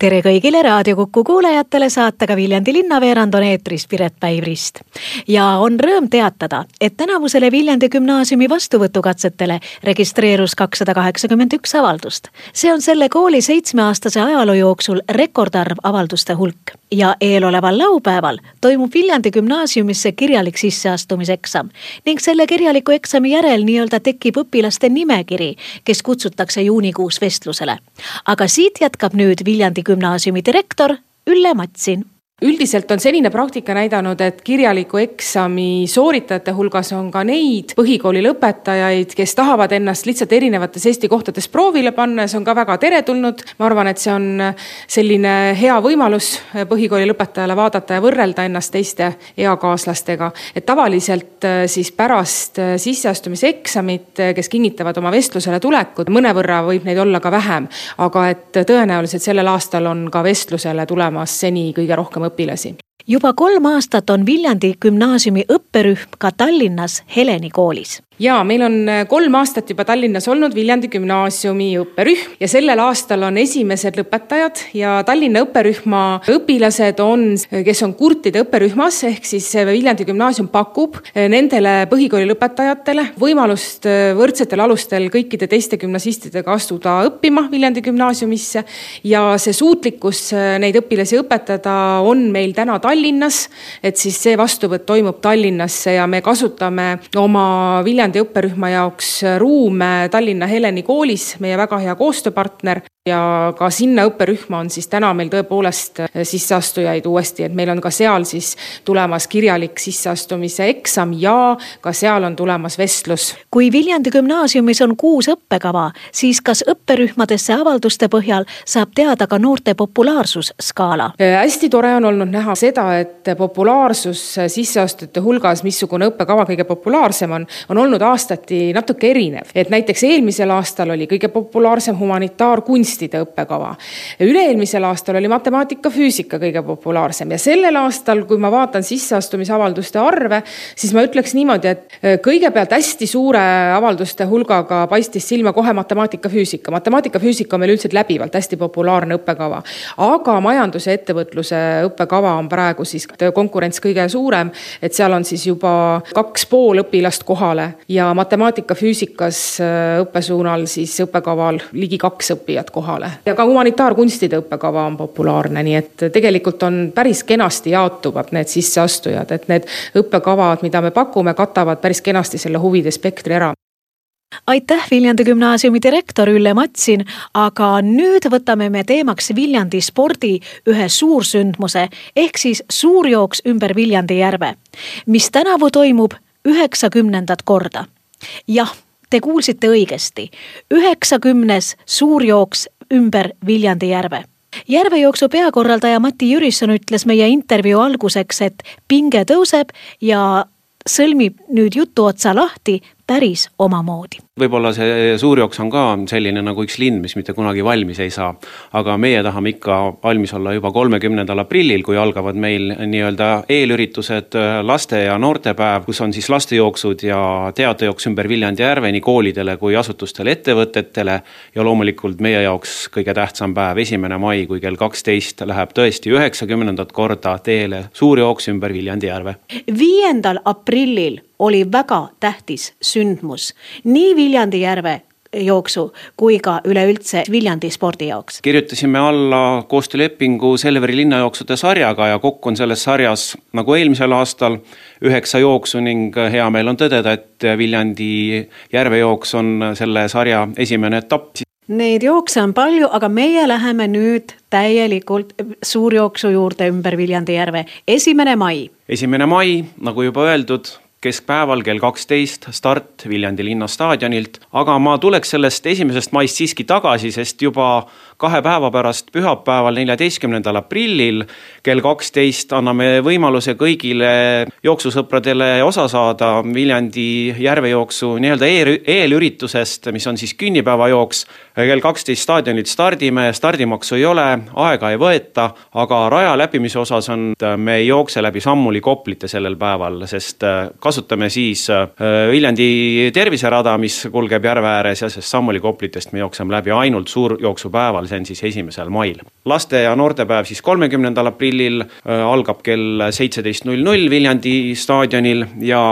tere kõigile Raadio Kuku kuulajatele, saatega Viljandi linnaveerand on eetris Piret Päiv-Rist. ja on rõõm teatada, et tänavusele Viljandi gümnaasiumi vastuvõtukatsetele registreerus kakssada kaheksakümmend üks avaldust. see on selle kooli seitsmeaastase ajaloo jooksul rekordarv avalduste hulk ja eeloleval laupäeval toimub Viljandi gümnaasiumisse kirjalik sisseastumiseksam ning selle kirjaliku eksami järel nii-öelda tekib õpilaste nimekiri, kes kutsutakse juunikuus vestlusele. aga siit jätkab nüüd Viljandi gümnaasiumi direktor Ülle Matsin üldiselt on senine praktika näidanud, et kirjaliku eksami sooritajate hulgas on ka neid põhikooli lõpetajaid, kes tahavad ennast lihtsalt erinevates Eesti kohtades proovile panna ja see on ka väga teretulnud. ma arvan, et see on selline hea võimalus põhikooli lõpetajale vaadata ja võrrelda ennast teiste eakaaslastega. et tavaliselt äh, siis pärast äh, sisseastumiseksamit, äh, kes kinnitavad oma vestlusele tulekut, mõnevõrra võib neid olla ka vähem, aga et tõenäoliselt sellel aastal on ka vestlusele tulemas seni kõige rohkem õpilasi. Juba kolm aastat on Viljandi gümnaasiumi õpperühm ka Tallinnas Heleni koolis ja meil on äh, kolm aastat juba Tallinnas olnud Viljandi gümnaasiumi õpperühm ja sellel aastal on esimesed lõpetajad ja Tallinna õpperühma õpilased on, kes on kurtide õpperühmas, ehk siis äh, Viljandi gümnaasium pakub äh, nendele põhikooli lõpetajatele võimalust võrdsetel alustel kõikide teiste gümnasistidega astuda õppima Viljandi gümnaasiumisse. ja see suutlikkus neid õpilasi õpetada on meil täna Tallinnas, et siis see vastuvõtt toimub Tallinnasse ja me kasutame oma Viljandi Viljandi õpperühma jaoks ruume Tallinna Heleni koolis, meie väga hea koostööpartner ja ka sinna õpperühma on siis täna meil tõepoolest äh, sisseastujaid uuesti, et meil on ka seal siis tulemas kirjalik sisseastumise eksam ja ka seal on tulemas vestlus. kui Viljandi gümnaasiumis on kuus õppekava, siis kas õpperühmadesse avalduste põhjal saab teada ka noorte populaarsusskaala? Äh, hästi tore on olnud näha seda, et populaarsus sisseastujate hulgas, missugune õppekava kõige populaarsem on, on olnud aastati natuke erinev, et näiteks eelmisel aastal oli kõige populaarsem humanitaarkunst kunstide õppekava. üle-eelmisel aastal oli matemaatika-füüsika kõige populaarsem ja sellel aastal, kui ma vaatan sisseastumisavalduste arve, siis ma ütleks niimoodi, et äh, kõigepealt hästi suure avalduste hulgaga paistis silma kohe matemaatika-füüsika. matemaatika-füüsika on meil üldiselt läbivalt hästi populaarne õppekava, aga majanduse ja ettevõtluse õppekava on praegu siis konkurents kõige suurem, et seal on siis juba kaks pool õpilast kohale ja matemaatika-füüsikas äh, õppesuunal siis õppekaval ligi kaks õppijat kohale kohale. ja ka humanitaarkunstide õppekava on populaarne, nii et tegelikult on päris kenasti jaotuvad need sisseastujad, et need õppekavad, mida me pakume, katavad päris kenasti selle huvide spektri ära aitäh, Viljandi gümnaasiumi direktor Ülle Matsin, aga nüüd võtame me teemaks Viljandi spordi ühe suursündmuse ehk siis suurjooks ümber Viljandi järve, mis tänavu toimub üheksakümnendat korda. jah Te kuulsite õigesti, üheksakümnes suurjooks ümber Viljandi järve järvejooksu peakorraldaja Mati Jürisson ütles meie intervjuu alguseks, et pinge tõuseb ja sõlmib nüüd jutuotsa lahti päris omamoodi. Võib-olla see suurjooks on ka selline nagu üks linn, mis mitte kunagi valmis ei saa. aga meie tahame ikka valmis olla juba kolmekümnendal aprillil, kui algavad meil nii-öelda eelüritused, laste ja noortepäev, kus on siis lastejooksud ja teatejooks ümber Viljandi järve nii koolidele kui asutustele, ettevõtetele. ja loomulikult meie jaoks kõige tähtsam päev, esimene mai, kui kell kaksteist läheb tõesti üheksakümnendat korda teele suurjooks ümber Viljandi järve. viiendal aprillil oli väga tähtis sündmus nii Viljandi järve jooksu kui ka üleüldse Viljandi spordi jaoks. kirjutasime alla koostöölepingu Selveri linnajooksude sarjaga ja kokku on selles sarjas nagu eelmisel aastal üheksa jooksu ning hea meel on tõdeda, et Viljandi järvejooks on selle sarja esimene etapp. Neid jookse on palju, aga meie läheme nüüd täielikult suurjooksu juurde ümber Viljandi järve, esimene mai. esimene mai, nagu juba öeldud keskpäeval kell kaksteist start Viljandi linnastaadionilt, aga ma tuleks sellest esimesest maist siiski tagasi, sest juba kahe päeva pärast pühapäeval, neljateistkümnendal aprillil kell kaksteist anname võimaluse kõigile jooksusõpradele osa saada Viljandi järvejooksu nii-öelda eelüritusest, mis on siis künnipäevajooks. kell kaksteist staadionilt stardime, stardimaksu ei ole, aega ei võeta, aga raja läbimise osas on, me ei jookse läbi Sammuli Koplite sellel päeval, sest kasutame siis Viljandi terviserada, mis kulgeb järve ääres ja sest Sammuli Koplitest me jookseme läbi ainult suurjooksupäeval see on siis esimesel mail. laste ja noortepäev siis kolmekümnendal aprillil äh, algab kell seitseteist null null Viljandi staadionil ja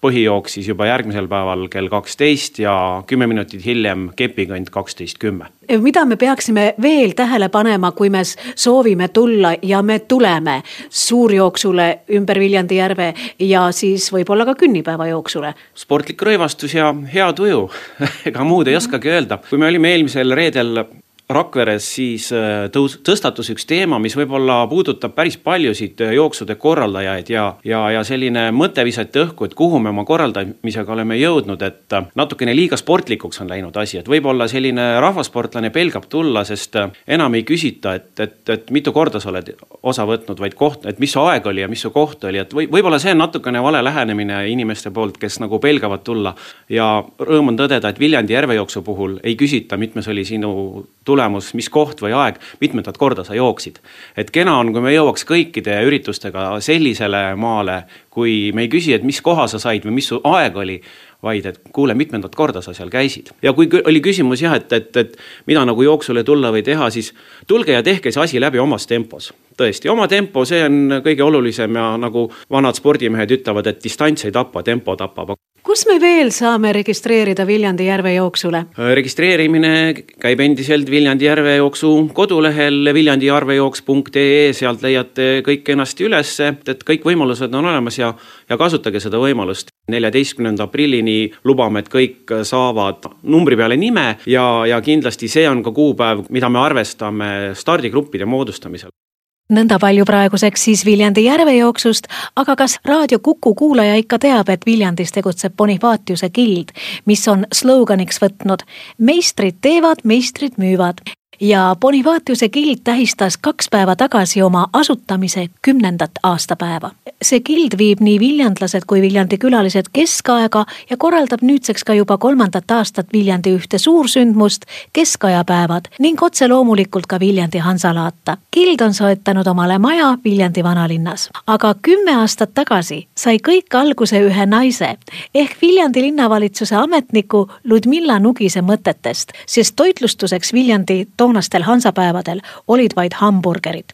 põhijooks siis juba järgmisel päeval kell kaksteist ja kümme minutit hiljem kepikõnd kaksteist kümme. mida me peaksime veel tähele panema, kui me soovime tulla ja me tuleme suurjooksule ümber Viljandi järve ja siis võib-olla ka künnipäevajooksule? sportlik rõivastus ja hea tuju ega muud ei oskagi öelda, kui me olime eelmisel reedel Rakveres siis äh, tõus-, tõstatus üks teema, mis võib-olla puudutab päris paljusid äh, jooksude korraldajaid ja, ja, ja selline mõte visati õhku, et kuhu me oma korraldamisega oleme jõudnud, et äh, natukene liiga sportlikuks on läinud asi, et võib-olla selline rahvasportlane pelgab tulla, sest enam ei küsita, et, et, et mitu korda sa oled osa võtnud, vaid koht, et mis su aeg oli ja mis su koht oli, et või, võib-olla see on natukene vale lähenemine inimeste poolt, kes nagu pelgavad tulla. ja rõõm on tõdeda, et Viljandi järvejooksu puhul ei küsita, mitmes oli sinu tulemus, mis koht või aeg, mitmendat korda sa jooksid. et kena on, kui me jõuaks kõikide üritustega sellisele maale, kui me ei küsi, et mis koha sa said või mis su aeg oli, vaid et kuule, mitmendat korda sa seal käisid. ja kui oli küsimus jah, et, et, et mida nagu jooksule tulla või teha, siis tulge ja tehke see asi läbi omas tempos. tõesti, oma tempo, see on kõige olulisem ja nagu vanad spordimehed ütlevad, et distants ei tapa, tempo tapab kus me veel saame registreerida Viljandi järvejooksule? registreerimine käib endiselt Viljandi järvejooksu kodulehel viljandijärvejooks.ee, sealt leiate kõik kenasti ülesse, et kõik võimalused on olemas ja, ja kasutage seda võimalust. neljateistkümnenda aprillini lubame, et kõik saavad numbri peale nime ja, ja kindlasti see on ka kuupäev, mida me arvestame stardigruppide moodustamisel nõnda palju praeguseks siis Viljandi järvejooksust, aga kas raadio Kuku kuulaja ikka teab, et Viljandis tegutseb Bonifatiuse gild, mis on sloganiks võtnud meistrid teevad, meistrid müüvad ja Bonifatiuse gild tähistas kaks päeva tagasi oma asutamise kümnendat aastapäeva. see gild viib nii viljandlased kui Viljandi külalised keskaega ja korraldab nüüdseks ka juba kolmandat aastat Viljandi ühte suursündmust, keskajapäevad ning otse loomulikult ka Viljandi Hansalaata. gild on soetanud omale maja Viljandi vanalinnas, aga kümme aastat tagasi sai kõik alguse ühe naise ehk Viljandi linnavalitsuse ametniku Ludmilla Nugise mõtetest, sest toitlustuseks Viljandi toonastel hansapäevadel olid vaid hamburgerid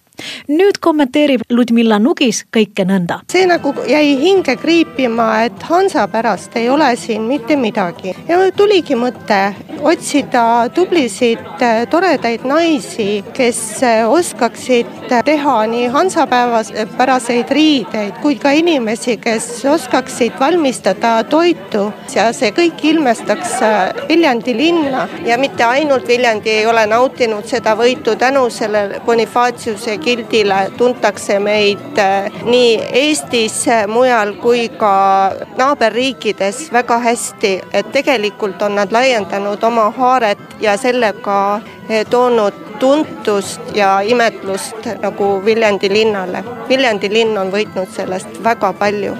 nüüd kommenteerib Ludmilla Nugis kõike nõnda. see nagu jäi hinge kriipima, et Hansa pärast ei ole siin mitte midagi. Ja tuligi mõte otsida tublisid toredaid naisi, kes oskaksid teha nii hansapäevapäraseid riideid kui ka inimesi, kes oskaksid valmistada toitu. Ja see kõik ilmestaks Viljandi linna. Ja mitte ainult Viljandi ei ole nautinud seda võitu tänu sellele Bonifatiuse gildile tuntakse meid äh, nii Eestis, äh, mujal kui ka naaberriikides väga hästi, et tegelikult on nad laiendanud oma haaret ja sellega äh, toonud tuntust ja imetlust nagu Viljandi linnale. Viljandi linn on võitnud sellest väga palju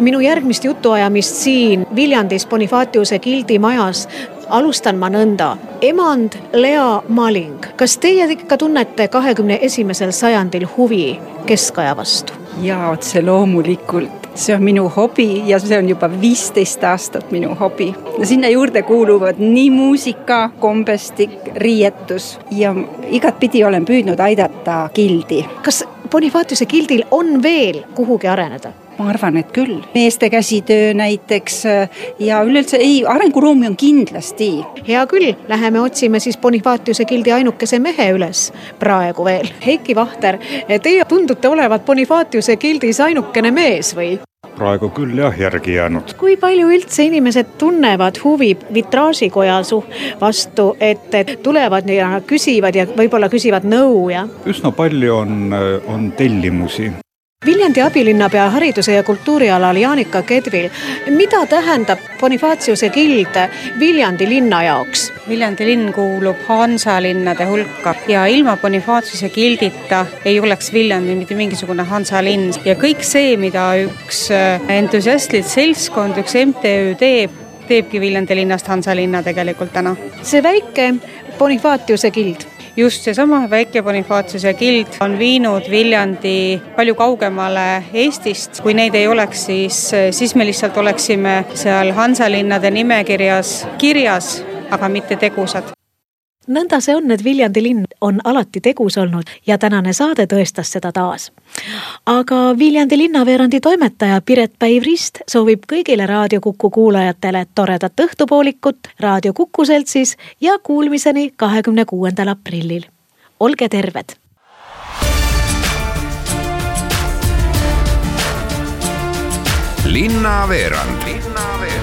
minu järgmist jutuajamist siin Viljandis Bonifatiuse gildi majas alustan ma nõnda. emand Lea Maling, kas teie ikka tunnete kahekümne esimesel sajandil huvi keskaja vastu? jaa, otse loomulikult, see on minu hobi ja see on juba viisteist aastat minu hobi. sinna juurde kuuluvad nii muusika, kombestik, riietus ja igatpidi olen püüdnud aidata gildi. kas Bonifatiuse gildil on veel kuhugi areneda? Ma arvan, et küll. meeste käsitöö näiteks ja üleüldse ei, arenguruumi on kindlasti. hea küll, läheme otsime siis Bonifatiuse gildi ainukese mehe üles praegu veel. Heiki Vahter, teie tundute olevat Bonifatiuse gildis ainukene mees või? praegu küll jah, järgi jäänud. kui palju üldse inimesed tunnevad huvi vitraažikoja su vastu, et, et tulevad ja küsivad ja võib-olla küsivad nõu ja? üsna palju on, on tellimusi Viljandi abilinnapea hariduse ja kultuuri alal Jaanika Kedvil, mida tähendab Bonifatiuse kild Viljandi linna jaoks? Viljandi linn kuulub hansalinnade hulka ja ilma Bonifatiuse gildita ei oleks Viljandi mitte mingisugune hansalinn ja kõik see, mida üks entusiastlik seltskond, üks MTÜ teeb, teebki Viljandi linnast hansalinna tegelikult täna. see väike Bonifatiuse kild just seesama väike Bonifatiuse kild on viinud Viljandi palju kaugemale Eestist. kui neid ei oleks, siis, siis me lihtsalt oleksime seal Hansalinnade nimekirjas kirjas, aga mitte tegusad nõnda see on, et Viljandi linn on alati tegus olnud ja tänane saade tõestas seda taas. aga Viljandi linnaveerandi toimetaja Piret Päiv-Rist soovib kõigile Raadio Kuku kuulajatele toredat õhtupoolikut Raadio Kuku seltsis ja kuulmiseni kahekümne kuuendal aprillil. olge terved! linnaveerand linnaveerand